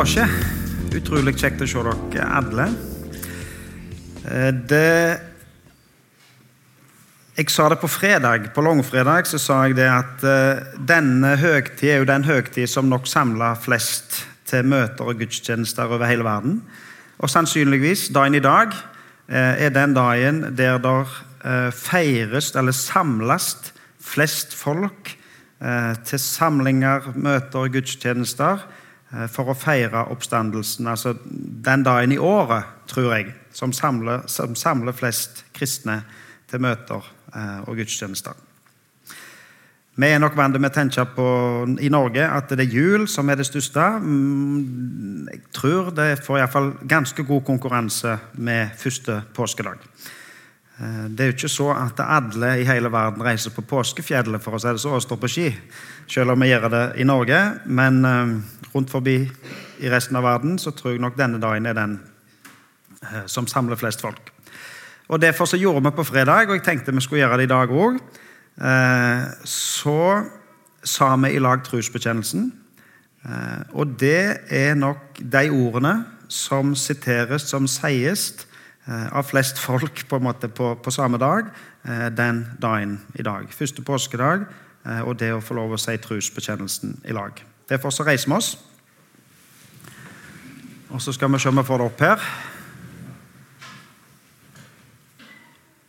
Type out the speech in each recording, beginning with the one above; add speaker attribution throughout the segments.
Speaker 1: påske. Utrolig kjekt å se dere alle. Eh, Det Jeg sa det på fredag, på langfredag, så sa jeg det at eh, denne høgtid er jo den høgtid som nok samler flest til møter og gudstjenester over hele verden. Og sannsynligvis, dagen i dag, eh, er den dagen der det feires eller samles flest folk til samlinger, møter og gudstjenester for å feire oppstandelsen. Altså den dagen i året, tror jeg, som samler, som samler flest kristne til møter eh, og gudstjenester. Vi er nok vant med å tenke på i Norge at det er jul som er det største. Mm, Jeg tror det får iallfall ganske god konkurranse med første påskedag. Eh, Det er jo ikke så at alle i hele verden reiser på påskefjellet for å si det så, og står på ski, selv om vi gjør det i Norge. Men eh, rundt forbi i resten av verden så tror jeg nok denne dagen er den eh, som samler flest folk. Og Derfor så gjorde vi på fredag, og jeg tenkte vi skulle gjøre det i dag òg. Så sa vi i lag trosbekjennelsen. Og det er nok de ordene som siteres, som sies av flest folk på, på, på samme dag eh, den dagen i dag. Første påskedag, eh, og det å få lov å si trosbekjennelsen i lag. Derfor så reiser vi oss. Og så skal vi se om vi får det opp her.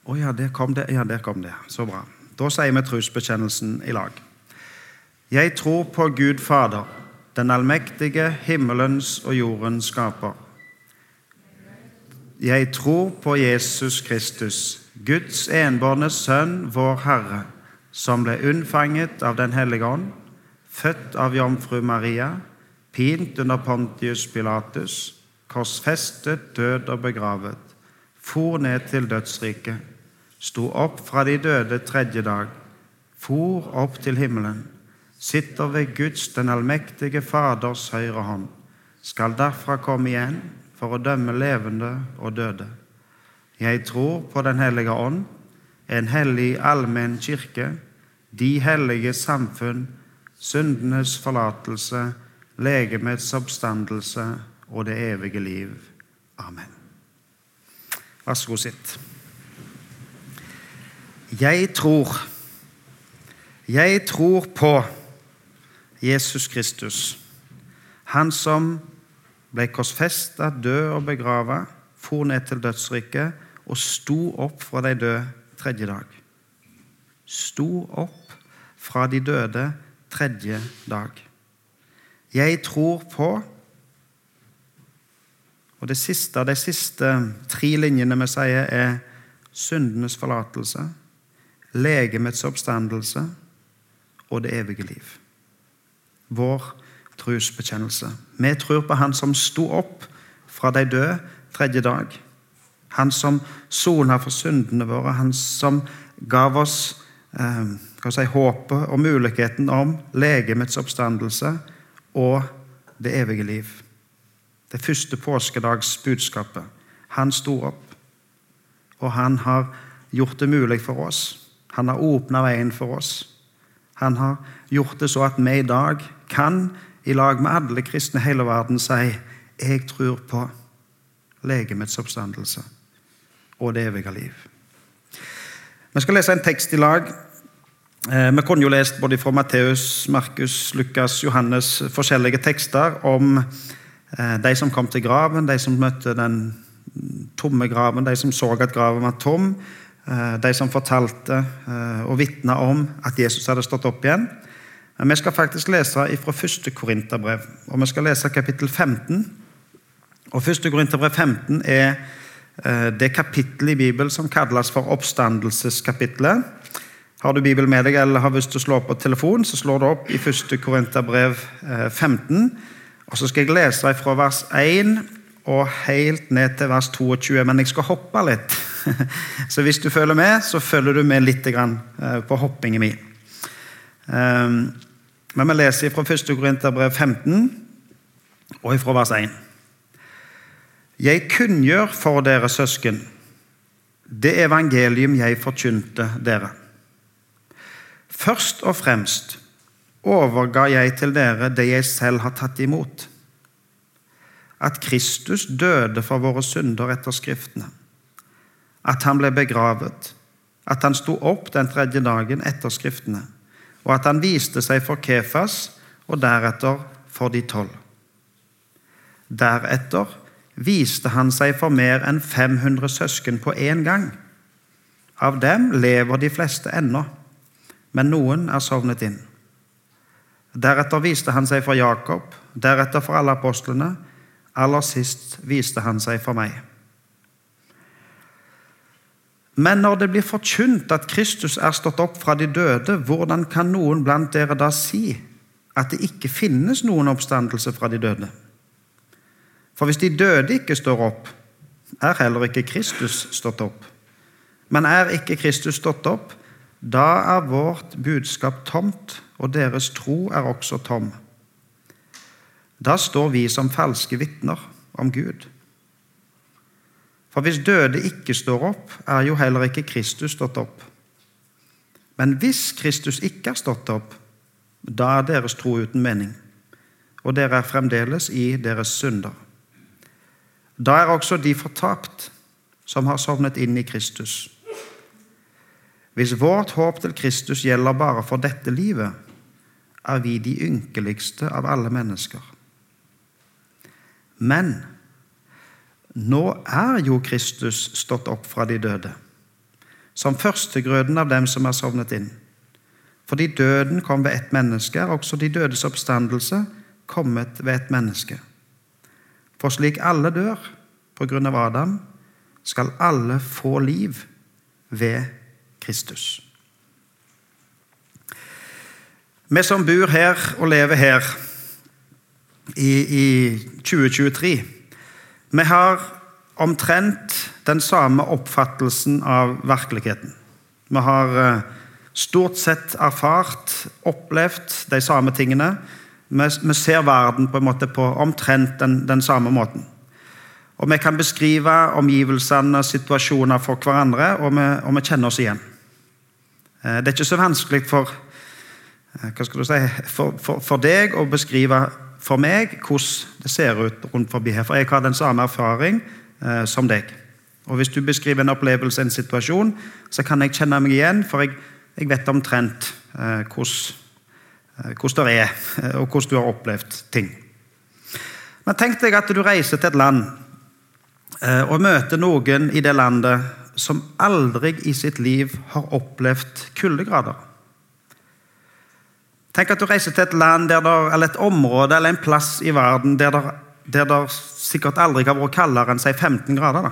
Speaker 1: Å ja, der kom det. Ja, der kom det. Så bra. Da sier vi trosbekjennelsen i lag. Jeg tror på Gud Fader, den allmektige himmelens og jordens skaper. Jeg tror på Jesus Kristus, Guds enbårne Sønn, vår Herre, som ble unnfanget av Den hellige ånd, født av jomfru Maria, pint under Pontius Pilatus, korsfestet, død og begravet, for ned til dødsriket, sto opp fra de døde tredje dag, for opp til himmelen, sitter ved Guds den allmektige Faders høyre hånd, skal derfra komme igjen for å dømme levende og døde. Jeg tror på Den hellige ånd, en hellig allmenn kirke, de hellige samfunn, syndenes forlatelse, legemets oppstandelse og det evige liv. Amen. Vær så god, sitt. Jeg tror Jeg tror på Jesus Kristus, Han som ble korsfesta, død og begrava, for ned til dødsriket og sto opp fra de døde tredje dag. Sto opp fra de døde tredje dag. Jeg tror på Og det siste, De siste tre linjene vi sier, er syndenes forlatelse, legemets oppstandelse og det evige liv. Vår trosbekjennelse. Vi tror på Han som sto opp fra de døde tredje dag. Han som sona for syndene våre, han som gav oss eh, si, håpet og muligheten om legemets oppstandelse og det evige liv. Det første påskedagsbudskapet. Han sto opp, og han har gjort det mulig for oss. Han har åpna veien for oss. Han har gjort det så at vi i dag kan, i lag med alle kristne i hele verden, si jeg tror på legemets oppstandelse og det evige liv. Vi skal lese en tekst i lag. Eh, Vi kunne jo lest både fra Matteus, Markus, Lukas, Johannes forskjellige tekster om eh, de som kom til graven, de som møtte den tomme graven, de som så at graven var tom, eh, de som fortalte og vitna om at Jesus hadde stått opp igjen. Men vi skal faktisk lese fra første Korinterbrev, og vi skal lese kapittel 15. Og første Korinterbrev 15 er det kapittelet i Bibelen som kalles for oppstandelseskapittelet. Har du Bibelen med deg eller har lyst til å slå på telefon, så slår du opp i 1. Korinterbrev 15. Og Så skal jeg lese fra vers 1 og helt ned til vers 22, men jeg skal hoppe litt. Så hvis du følger med, så følger du med litt på hoppingen min. Men vi leser fra 1. Korinterbrev 15 og fra vers 1. Jeg kunngjør for dere, søsken, det evangelium jeg forkynte dere. Først og fremst overga jeg til dere det jeg selv har tatt imot. at Kristus døde for våre synder etter Skriftene, at han ble begravet, at han sto opp den tredje dagen etter Skriftene, og at han viste seg for Kefas og deretter for de tolv. Deretter viste han seg for mer enn 500 søsken på én gang. Av dem lever de fleste ennå, men noen er sovnet inn. Deretter viste han seg for Jakob, deretter for alle apostlene. Aller sist viste han seg for meg. Men når det blir forkynt at Kristus er stått opp fra de døde, hvordan kan noen blant dere da si at det ikke finnes noen oppstandelse fra de døde? For hvis de døde ikke står opp, er heller ikke Kristus stått opp. Men er ikke Kristus stått opp, da er vårt budskap tomt, og deres tro er også tom. Da står vi som falske vitner om Gud. For hvis døde ikke står opp, er jo heller ikke Kristus stått opp. Men hvis Kristus ikke er stått opp, da er deres tro uten mening, og dere er fremdeles i deres synder. Da er også de fortapt som har sovnet inn i Kristus. Hvis vårt håp til Kristus gjelder bare for dette livet, er vi de ynkeligste av alle mennesker. Men nå er jo Kristus stått opp fra de døde, som førstegrøden av dem som er sovnet inn. Fordi døden kom ved ett menneske, er også de dødes oppstandelse kommet ved et menneske. For slik alle dør på grunn av Adam, skal alle få liv ved Kristus. Vi som bor her og lever her i, i 2023 vi har omtrent den samme oppfattelsen av virkeligheten. Vi har eh, stort sett erfart, opplevd de samme tingene. Vi, ser verden på, en måte på omtrent den, den, samme måten. Og Vi kan beskrive omgivelsene og situasjoner for hverandre, og vi, og vi, kjenner oss igjen. Eh, det er ikke så vanskelig for, eh, si, for, for, for deg å beskrive for meg hvordan det ser ut rundt forbi her. For jeg har den samme erfaring eh, som deg. Og Hvis du beskriver en opplevelse, en situasjon, så kan jeg kjenne meg igjen, for jeg, jeg vet omtrent eh, hvordan, eh, hvordan det er, og hvordan du har opplevd ting. Men tenk deg at du reiser til et land eh, og møter noen i det landet som aldri i sitt liv har opplevd kuldegrader. Tenk at du reiser til et land der der, eller et område eller en plass i verden der det, der det sikkert aldri har vært kaldere enn si 15 grader. Da.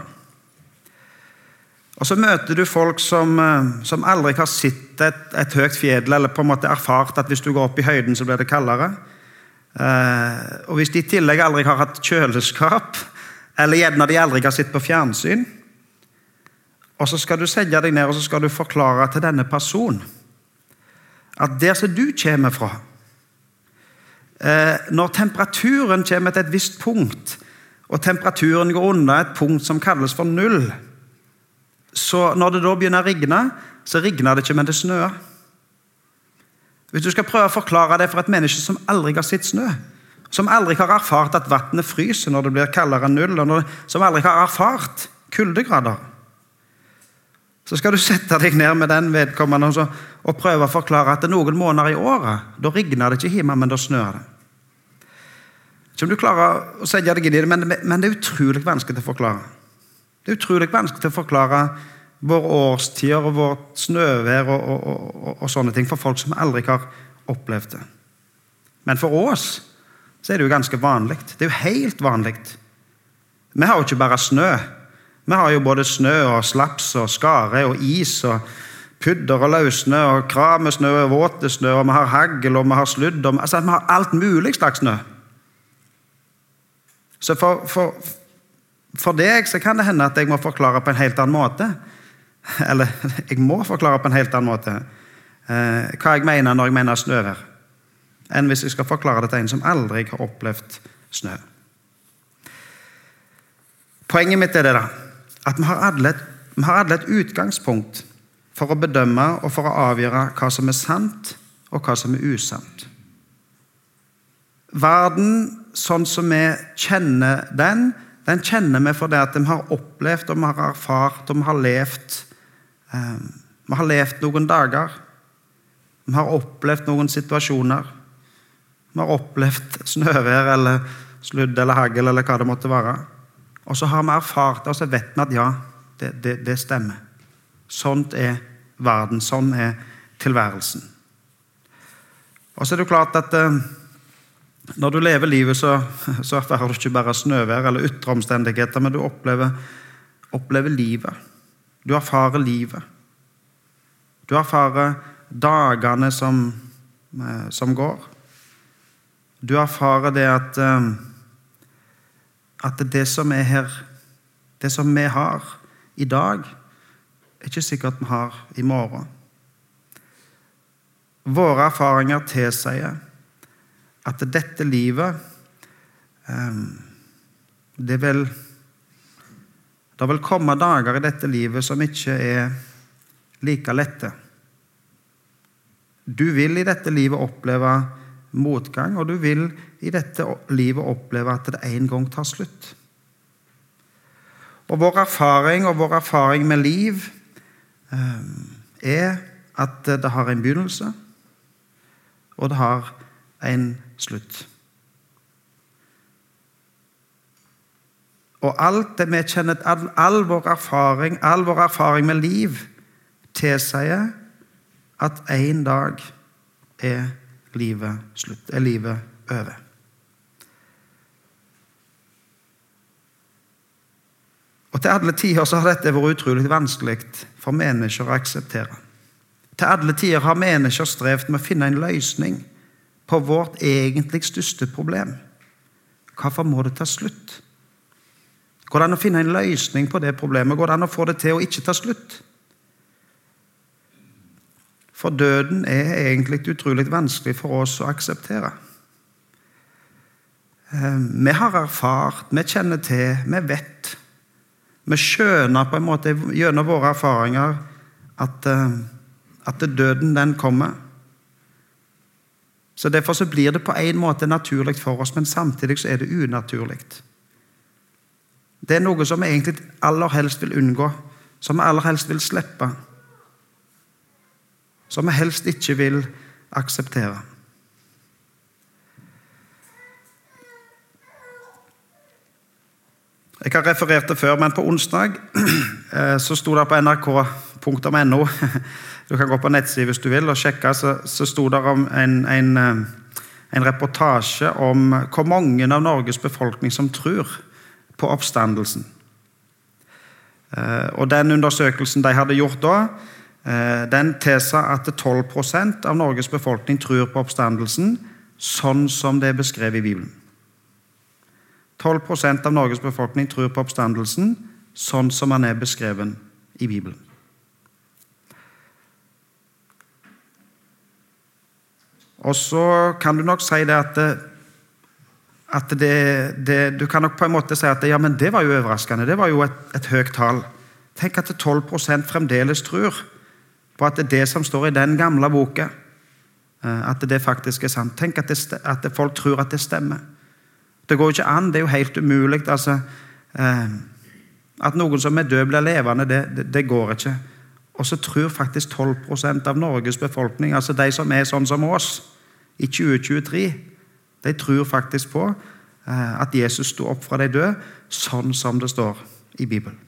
Speaker 1: Og Så møter du folk som, eh, som aldri har sett et, et, høyt fjell, eller på en måte erfart at hvis du går opp i høyden, så blir det kaldere. Eh, og Hvis de i tillegg aldri har hatt kjøleskap, eller gjerne de aldri har sett på fjernsyn, og så skal du sette deg ned og så skal du forklare til denne personen at der som du kommer fra eh, Når temperaturen kommer til et visst punkt, og temperaturen går under et punkt som kalles for null så Når det da begynner å rigne, så rigner det ikke, men det snør. Hvis du skal prøve å forklare det for et menneske som aldri har sett snø, som aldri har erfart at vannet fryser når det blir kaldere enn null, og som aldri har erfart kuldegrader så skal du sette deg ned med den vedkommende og, så, og prøve å forklare at noen måneder i året da rigner det ikke hjemme, men da snør det. Ikke om du klarer å sette deg inn i det, men, men det er utrolig vanskelig å forklare. Det er utrolig vanskelig å forklare våre årstider og vårt snøvær og, og, og, og, sånne ting for folk som aldri har opplevd det. Men for oss så er det jo ganske vanlig. Det er jo helt vanlig. Vi har jo ikke bare snø. Vi har jo både snø og slaps og skare og is og pudder og løssnø og kramesnø og våtesnø, og vi har hagl og vi har sludd og altså, Vi har alt mulig slags snø. Så for, for, for deg så kan det hende at jeg må forklare på en helt annen måte. Eller jeg må forklare på en helt annen måte eh, hva jeg mener når jeg mener snøvær, enn hvis jeg skal forklare det til en som aldri har opplevd snø. Poenget mitt er det, da at vi har, alle, vi har alle et utgangspunkt for å bedømme og for å avgjøre hva som er sant, og hva som er usant. Verden sånn som vi kjenner den, den kjenner vi fordi at vi har opplevd og vi har erfart og vi har levd eh, Vi har levd noen dager. Vi har opplevd noen situasjoner. Vi har opplevd snøvær eller sludd eller hagl eller hva det måtte være. Og så har vi erfart det, og så vet vi at ja, det, det, det stemmer. Sånt er verden. Sånn er tilværelsen. Og så er det klart at eh, når du lever livet, så, så erfarer du ikke bare snøvær eller ytre omstendigheter, men du opplever, opplever livet. Du erfarer livet. Du erfarer dagene som, eh, som går. Du erfarer det at, eh, at det som er her, det som vi har i dag, er ikke sikkert vi har i morgen. Våre erfaringer tilsier at dette livet eh, Det vil Det vil komme dager i dette livet som ikke er like lette. Du vil i dette livet oppleve motgang, og du vil i dette livet oppleve at det en gang tar slutt. Og Vår erfaring og vår erfaring med liv er at det har en begynnelse, og det har en slutt. Og alt det vi kjenner, all, all, vår erfaring, all vår erfaring med liv tilsier at en dag er livet slutt. Er livet over. Og Til alle tider så har dette vært utrolig vanskelig for mennesker å akseptere. Til alle tider har mennesker strevd med å finne en løsning på vårt egentlig største problem. Hvorfor må det ta slutt? Går det an å finne en løsning på det problemet? Går det an å få det til å ikke ta slutt? For døden er egentlig utrolig vanskelig for oss å akseptere. Eh, vi har erfart, vi kjenner til, vi vet. Vi skjønner på en måte gjennom våre erfaringer at, eh, at døden, den kommer. Så Derfor så blir det på en måte naturlig for oss, men samtidig så er det unaturlig. Det er noe som vi egentlig aller helst vil unngå, som vi aller helst vil slippe. Som vi helst ikke vil akseptere. Jeg har referert det før, men på onsdag eh, så sto det på nrk.no Du kan gå på nettsiden hvis du vil og sjekke. Så, så sto det om en, en, eh, en, reportasje om hvor mange av Norges befolkning som tror på oppstandelsen. Eh, og Den undersøkelsen de hadde gjort da, den tilsa at 12% av Norges befolkning tror på oppstandelsen sånn som det er beskrevet i Bibelen. 12% av Norges befolkning tror på oppstandelsen sånn som han er beskreven i Bibelen. Og så kan du nok si det at, at det, det, Du kan nok på en måte si at ja, men det var jo overraskende. Det var jo et, et høyt tall. Tenk at 12% fremdeles tror på at det er det som står i den gamle boka, eh, at det faktisk er sant. Tenk at, at folk tror at det stemmer. Det går jo ikke an. Det er jo helt umulig. Altså, eh, at noen som er død, blir levende, det, det, det går ikke. Og så tror faktisk 12% av Norges befolkning, altså de som er sånn som oss, i 2023, de tror faktisk på eh, at Jesus sto opp fra de døde, sånn som det står i Bibelen.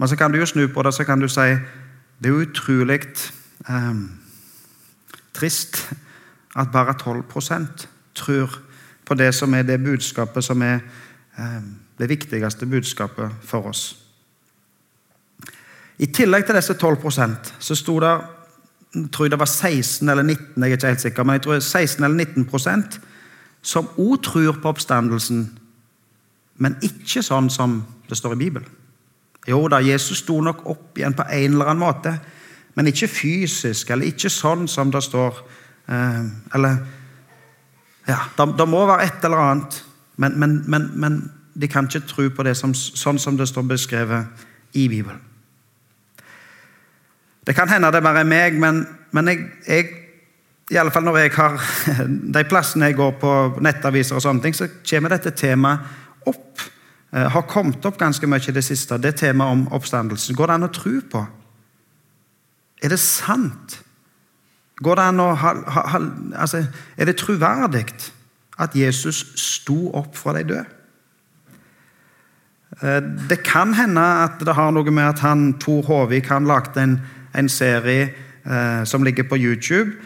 Speaker 1: Men så kan du jo snu på det så kan du si det er utrolig eh, trist at bare 12% tror på det som er det budskapet som er eh, det viktigste budskapet for oss. I tillegg til disse 12% så sto det jeg tror det var 16 eller 19 jeg er ikke helt sikker, men jeg tror 16 eller 19% som òg tror på oppstandelsen, men ikke sånn som det står i Bibelen. Jo da, Jesus sto nok opp igjen på en eller annen måte, men ikke fysisk, eller ikke sånn som det står. Eh, eller Ja, det, må være et eller annet, men, men, men, men de kan ikke tro på det som, sånn som det står beskrevet i Bibelen. Det kan hende det bare er meg, men, men jeg, jeg, i alle fall når jeg har De plassene jeg går på nettaviser, og sånne ting, så kommer dette temaet opp. Eh, har kommet opp ganske mye i det siste. Det temaet om oppstandelsen. Går det an å tro på? Er det sant? Går det an å altså, Er det troverdig at Jesus sto opp fra de døde? Eh, det kan hende at det har noe med at han, Tor Håvik han lagde en, en serie eh, som ligger på YouTube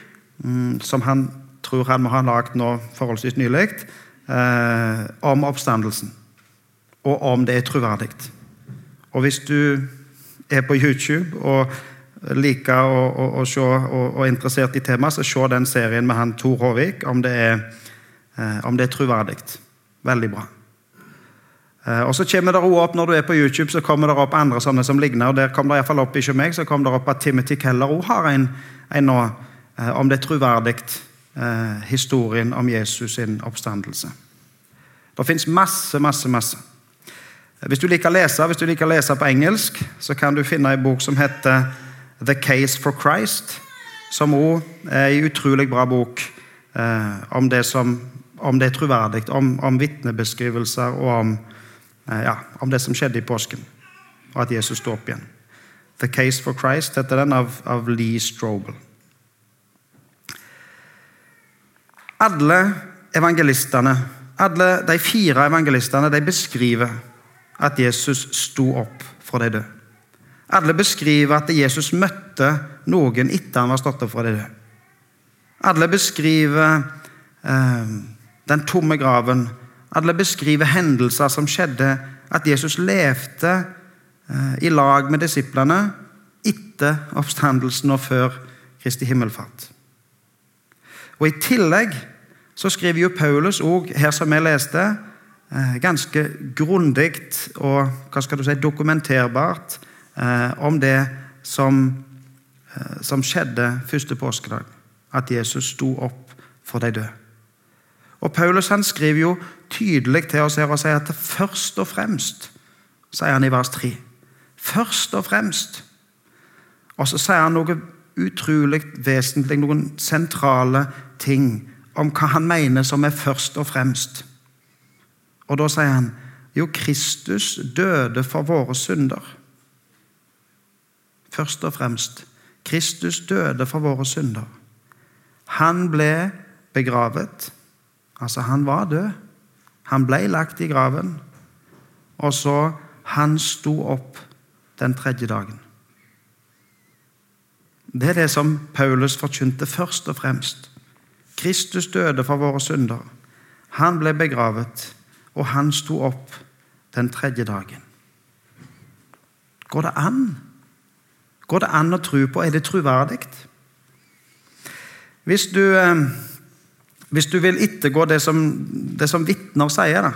Speaker 1: Mm, som han tror han må ha lagd nå forholdsvis nylig, eh, om oppstandelsen. Og om det er troverdig. Og hvis du er på YouTube og liker å, å, å se og, er interessert i temaet, så se den serien med han Tor Håvik, om det er, eh, om det er troverdig. Veldig bra. Eh, og så kommer det også opp Når du er på YouTube, så kommer det opp andre sånne som ligner. og Der kom det iallfall opp ikke meg, så kom det opp at Timothy Keller òg har en, en nå Eh, om det er troverdig, historien om Jesus sin oppstandelse. Det fins masse, masse, masse. Hvis du liker å lese hvis du liker å lese på engelsk, så kan du finne en bok som heter The Case for Christ, som òg er en utrolig bra bok eh, om, det som, om det er troverdig, om, om vitnebeskrivelser og om, eh, ja, om, det som skjedde i påsken, og at Jesus sto opp igjen. The Case for Christ heter den av, av Lee Strobel. Alle evangelistene, alle de fire evangelistene de beskriver at Jesus sto opp fra de døde. Alle beskriver at Jesus møtte noen etter han var stått opp fra de døde. Alle beskriver eh, den tomme graven. Alle beskriver hendelser som skjedde, at Jesus levde eh, i lag med disiplene etter oppstandelsen og før Kristi himmelfart. Og I tillegg så skriver jo Paulus òg, her som jeg leste, eh, ganske grundig og hva skal du si, dokumenterbart om det som, eh, som skjedde første påskedag. At Jesus sto opp for de døde. Og Paulus han skriver jo tydelig til oss her og sier at først og fremst, sier han i vers 3. Først og fremst. Og så sier han noe utrolig vesentlig, noen sentrale ting om hva han mener som er først og fremst. Og da sier han jo, Kristus døde for våre synder. Først og fremst. Kristus døde for våre synder. Han ble begravet. Altså, han var død. Han ble lagt i graven. Og så han sto opp den tredje dagen. Det er det som Paulus forkynte først og fremst. Kristus døde for våre synder. Han ble begravet, og han sto opp den tredje dagen. Går det an? Går det an å tro på? Er det troverdig? Hvis du, eh, hvis du vil ettergå det som, det som vitner sier, da,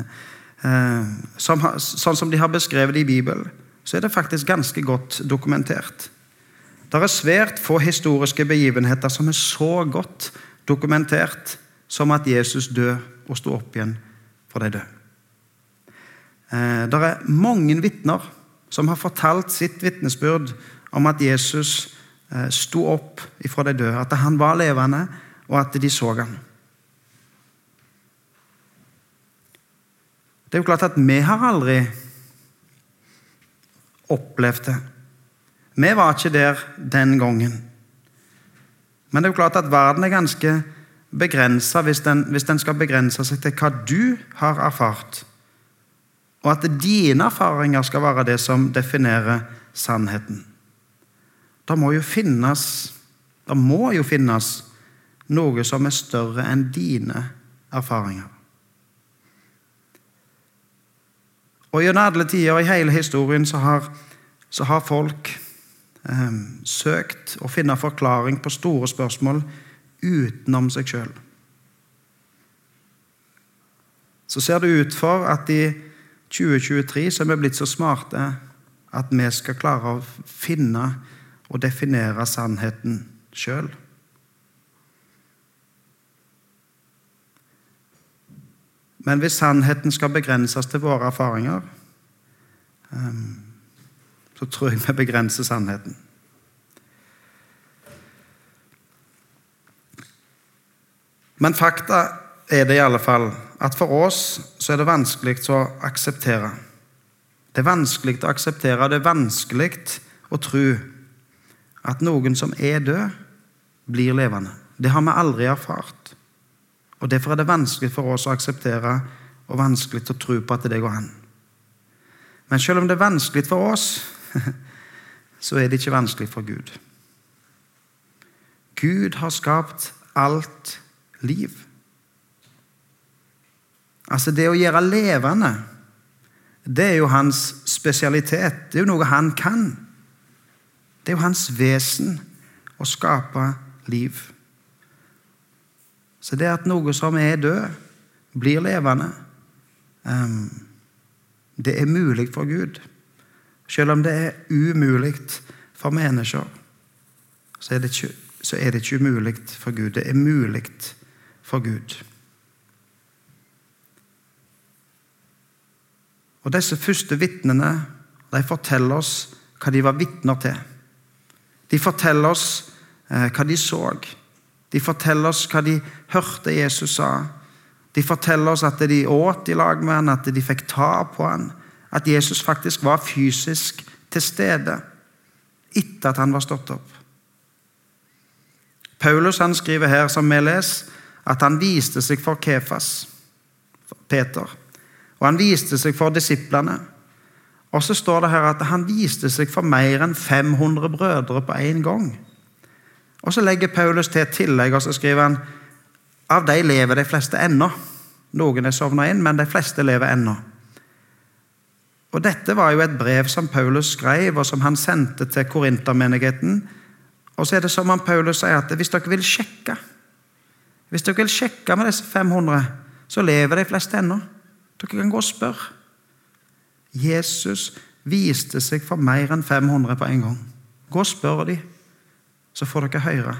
Speaker 1: eh, som, sånn som de har beskrevet det i Bibelen, så er det faktisk ganske godt dokumentert. Det er svært få historiske begivenheter som er så godt dokumentert som at Jesus døde og sto opp igjen for de døde. Eh, det er mange vitner som har fortalt sitt vitnesbyrd om at Jesus eh, sto opp ifra de døde, at han var levende, og at de så ham. Det er jo klart at vi har aldri opplevd det. Vi var ikke der den gangen. Men det er jo klart at verden er ganske begrensa hvis, hvis, den skal begrense seg til hva du har erfart. Og at dine erfaringer skal være det som definerer sannheten. Det må jo finnes, det må jo finnes noe som er større enn dine erfaringer. Og Gjennom alle tider i hele historien så har, så har folk eh, søkt å finne forklaring på store spørsmål utenom seg sjøl. Så ser det ut for at i 2023 så er vi blitt så smarte at vi skal klare å finne og definere sannheten sjøl. Men hvis sannheten skal begrenses til våre erfaringer, um, så tror jeg vi begrenser sannheten. Men fakta er det i alle fall at for oss så er det vanskelig å akseptere. Det er vanskelig å akseptere, det er vanskelig å tro at noen som er død, blir levende. Det har vi aldri erfart. Og Derfor er det vanskelig for oss å akseptere og vanskelig å tro på at det går an. Men selv om det er vanskelig for oss, så er det ikke vanskelig for Gud. Gud har skapt alt liv. Altså, det å gjøre levende, det er jo hans spesialitet. Det er jo noe han kan. Det er jo hans vesen å skape liv. Så det at noe som er død, blir levende, um, det er mulig for Gud. Selv om det er umulig for mennesker, så er det ikke, så er det ikke umulig for Gud. Det er mulig for Gud. Og Disse første vitnene de forteller oss hva de var vitner til. De forteller oss eh, hva de så. De forteller oss hva de hørte Jesus sa. De forteller oss at de åt i lag med han, at de fikk ta på han, at Jesus faktisk var fysisk til stede etter at han var stått opp. Paulus han skriver her, som vi leser, at han viste seg for Kefas, Peter, og han viste seg for disiplene. Og så står det her at han viste seg for mer enn 500 brødre på én gang. Og Så legger Paulus til et tillegg og så skriver han av de lever de fleste ennå. Noen er sovna inn, men de fleste lever ennå. Og Dette var jo et brev som Paulus skrev, og som han sendte til korintermenigheten. Og så er det som om Paulus sier at hvis dere vil sjekke hvis dere vil sjekke med disse 500, så lever de fleste ennå. Dere kan gå og spørre. Jesus viste seg for mer enn 500 på en gang. Gå og spør dem, så får dere høre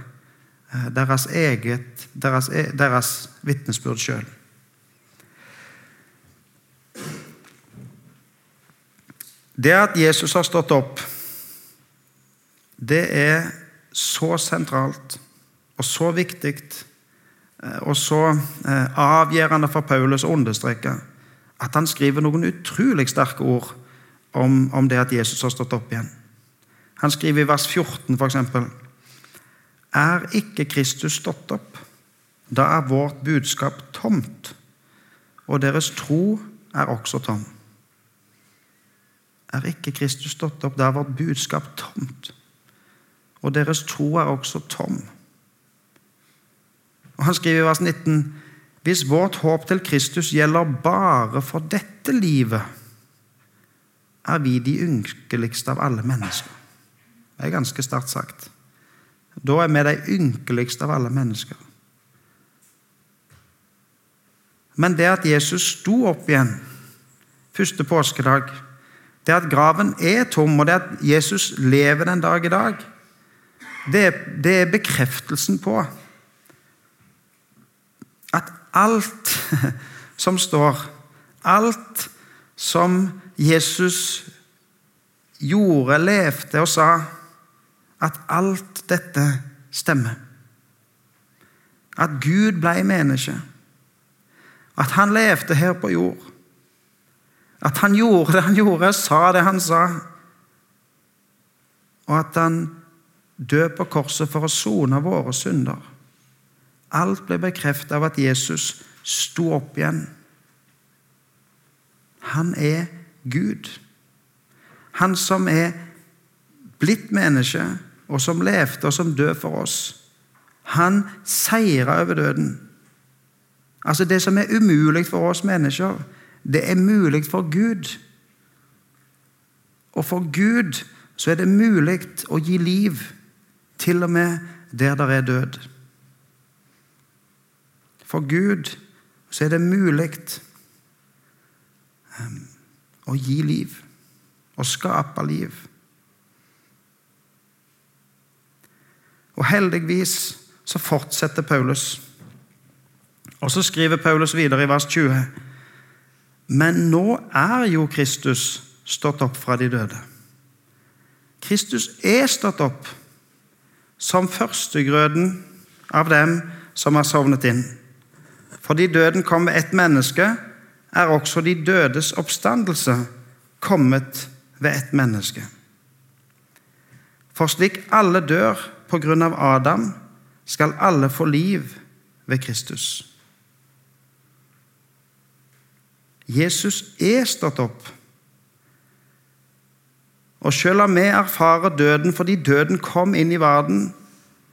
Speaker 1: eh, deres eget, deres, e, deres vitnesbyrd sjøl. Det at Jesus har stått opp, det er så sentralt og så viktig eh, og så eh, avgjørende for Paulus å understreke at han skriver noen utrolig sterke ord om, om, det at Jesus har stått opp igjen. Han skriver i vers 14 f.eks.: Er ikke Kristus stått opp, da er vårt budskap tomt, og deres tro er også tom. Er ikke Kristus stått opp, da er vårt budskap tomt, og deres tro er også tom. Og Han skriver i vers 19.: hvis vårt håp til Kristus gjelder bare for dette livet, er vi de ynkeligste av alle mennesker. Det er ganske sterkt sagt. Da er vi de ynkeligste av alle mennesker. Men det at Jesus sto opp igjen første påskedag, det at graven er tom, og det at Jesus lever den dag i dag, det, det er bekreftelsen på at alt som står, alt som Jesus gjorde, levde og sa, at alt dette stemmer. At Gud ble menneske. At han levde her på jord. At han gjorde det han gjorde, sa det han sa. Og at han døde på korset for å sone våre synder. Alt ble bekreftet av at Jesus sto opp igjen. Han er Gud. Han som er blitt menneske, og som levde og som døde for oss. Han seira over døden. Altså Det som er umulig for oss mennesker, det er mulig for Gud. Og for Gud så er det mulig å gi liv, til og med der det er død. For Gud så er det mulig ehm, å gi liv. Å skape liv. Og heldigvis så fortsetter Paulus. Og så skriver Paulus videre i vers 20.: Men nå er jo Kristus stått opp fra de døde. Kristus er stått opp som førstegrøden av dem som har sovnet inn. Fordi døden kom ved ett menneske, er også de dødes oppstandelse kommet ved ett menneske. For slik alle dør på grunn av Adam, skal alle få liv ved Kristus. Jesus er stått opp. Og selv om vi erfarer døden fordi døden kom inn i verden,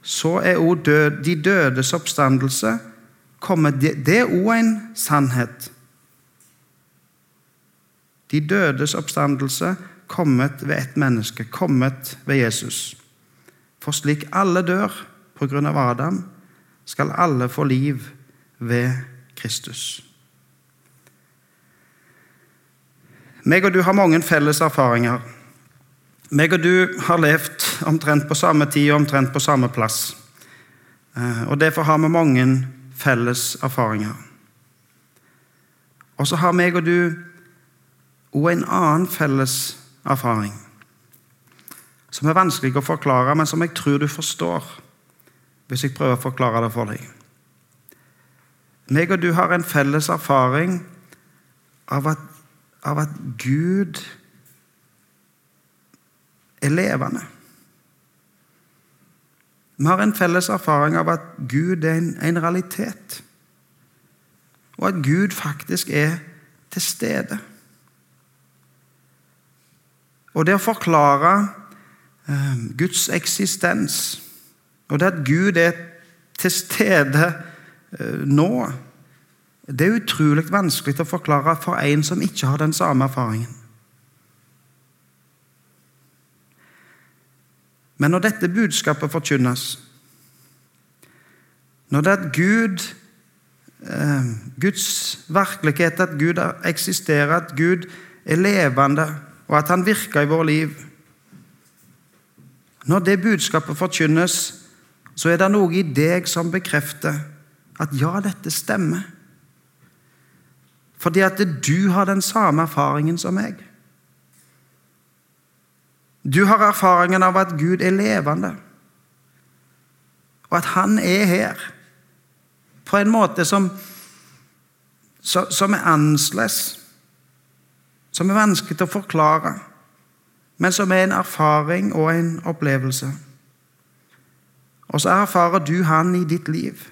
Speaker 1: så er òg de dødes oppstandelse kommet. Det òg en sannhet. De dødes oppstandelse kommet ved ett menneske, kommet ved Jesus. For slik alle dør på grunn av Adam, skal alle få liv ved Kristus. Meg og du har mange felles erfaringer. Meg og du har levd omtrent på samme tid og omtrent på samme plass. Eh, og Derfor har vi mange felles erfaringer. Og så har meg og du òg en annen felles erfaring, som er vanskelig å forklare, men som jeg tror du forstår hvis jeg prøver å forklare det for deg. Meg og du har en felles erfaring av at, av at Gud er levende. Vi har en felles erfaring av at Gud er en, en realitet, og at Gud faktisk er til stede. Og det å forklare eh, Guds eksistens, og det at Gud er til stede eh, nå, det er utrolig vanskelig å forklare for en som ikke har den samme erfaringen. Men når dette budskapet forkynnes, når det er Gud eh, Guds virkelighet, at Gud eksisterer, at Gud er levende, og at han virker i vårt liv Når det budskapet forkynnes, så er det noe i deg som bekrefter at ja, dette stemmer. Fordi at du har den samme erfaringen som meg. Du har erfaringen av at Gud er levende, og at Han er her på en måte som, som er annerledes, som er vanskelig å forklare, men som er en erfaring og en opplevelse. Og så erfarer du Han i ditt liv.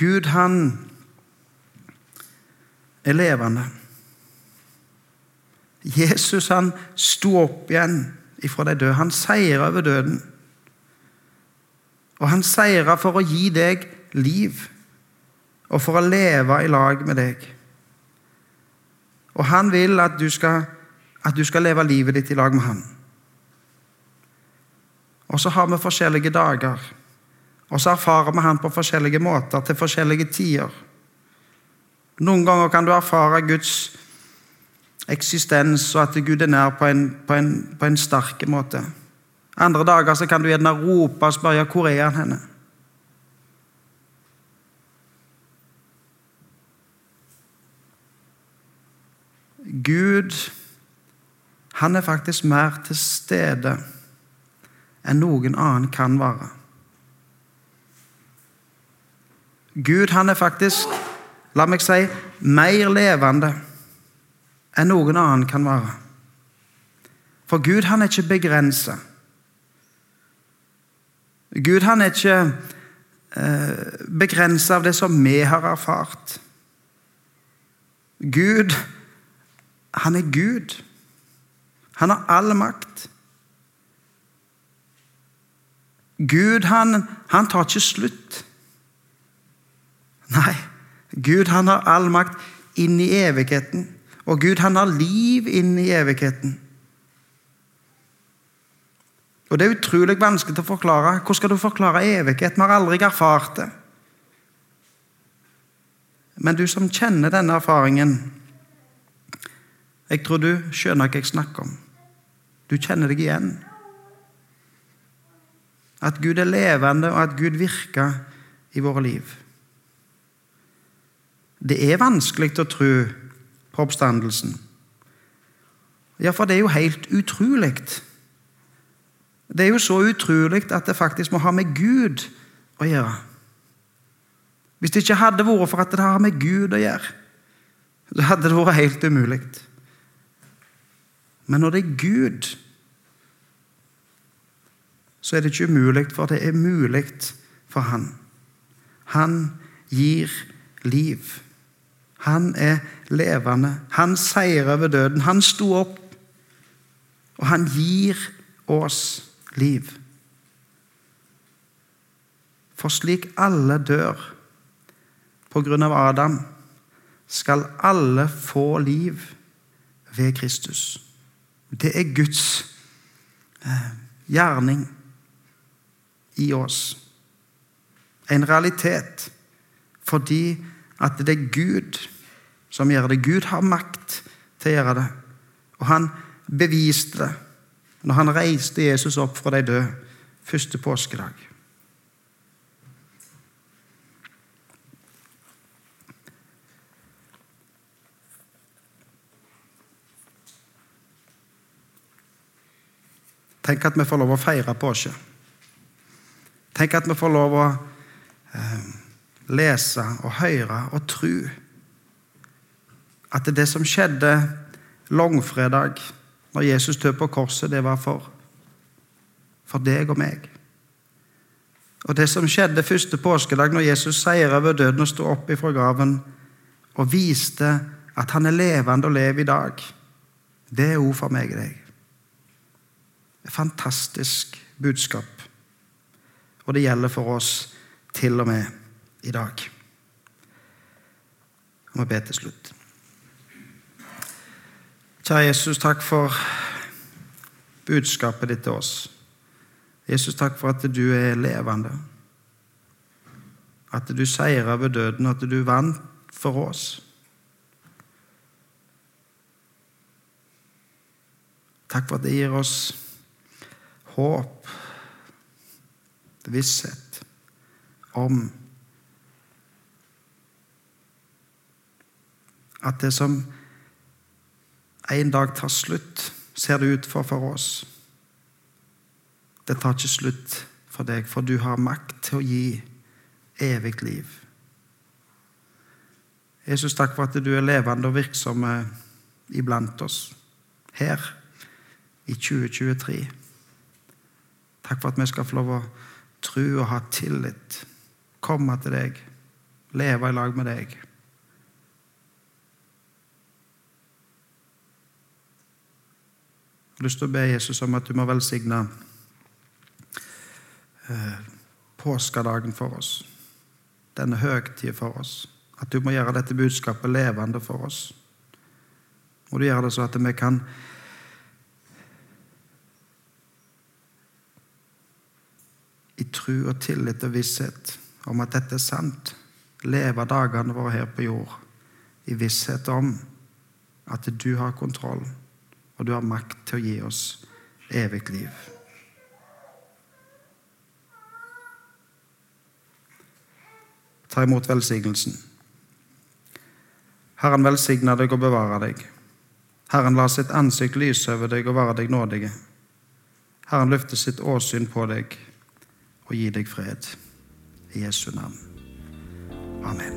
Speaker 1: Gud, han er levende. Jesus han sto opp igjen ifra de døde. Han seira over døden. Og han seira for å gi deg liv, og for å leve i lag med deg. Og han vil at du skal, at du skal leve livet ditt i lag med han. Og så har vi forskjellige dager, og så erfarer vi han på forskjellige måter til forskjellige tider. Noen ganger kan du erfare Guds eksistens og at Gud er nær på en, på en, på en sterk måte. Andre dager så kan du gjerne rope og spørre hvor er han henne. Gud, han er faktisk mer til stede enn noen annen kan være. Gud, han er faktisk la meg si, mer levende enn noen annen kan være. For Gud han er ikke begrensa. Gud han er ikke eh, begrensa av det som vi har erfart. Gud, han er Gud. Han har all makt. Gud, han, han tar ikke slutt. Nei, Gud han har all makt inn i evigheten. Og Gud han har liv inn i evigheten. Og Det er utrolig vanskelig å forklare. Hvordan skal du forklare evighet? Vi har aldri erfart det. Men du som kjenner denne erfaringen Jeg tror du skjønner hva jeg snakker om. Du kjenner deg igjen. At Gud er levende, og at Gud virker i våre liv. Det er vanskelig å tro på oppstandelsen. Ja, for det er jo helt utrolig. Det er jo så utrolig at det faktisk må ha med Gud å gjøre. Hvis det ikke hadde vært for at det har med Gud å gjøre, så hadde det vært helt umulig. Men når det er Gud, så er det ikke umulig, for det er mulig for Han. Han gir liv. Han er levende. Han seirer over døden. Han sto opp, og han gir oss liv. For slik alle dør på grunn av Adam, skal alle få liv ved Kristus. Det er Guds eh, gjerning i oss. En realitet. Fordi at det er Gud som gjør det. Gud har makt til å gjøre det. Og han beviste det når han reiste Jesus opp fra de døde første påskedag. Tenk at vi får lov å feire påske. Tenk at vi får lov å lese og høre og tro at det som skjedde langfredag, når Jesus døde på korset, det var for, for deg og meg. Og det som skjedde første påskedag, når Jesus seier over døden og sto opp ifra graven og viste at han er levende og lever i dag, det er ord for meg og deg. Et fantastisk budskap. Og det gjelder for oss til og med i dag. Jeg må be til slutt. Kjære Jesus, takk for budskapet ditt til oss. Jesus, takk for at du er levende. At du seira over døden, at du vant for oss. Takk for at det gir oss håp, visshet om at det som en dag tar slutt, ser det ut for for oss. Det tar ikke slutt for deg, for du har makt til å gi evig liv. Jesus, takk for at du er levende og virksom iblant oss her i 2023. Takk for at vi skal få lov å tro og ha tillit, komme til deg, leve i lag med deg. Jeg har lyst til å be Jesus om at du må velsigne eh, påskedagen for oss. Denne høgtiden for oss. At du må gjøre dette budskapet levende for oss. Må du gjøre det så at vi kan i tro og tillit og visshet om at dette er sant, leve dagene våre her på jord i visshet om at du har kontroll og du har makt til å gi oss evig liv. Ta imot velsignelsen. Herren velsigne deg og bevare deg. Herren la sitt ansikt lyse over deg og være deg nådige. Herren løfter sitt åsyn på deg og gi deg fred. I Jesu navn. Amen.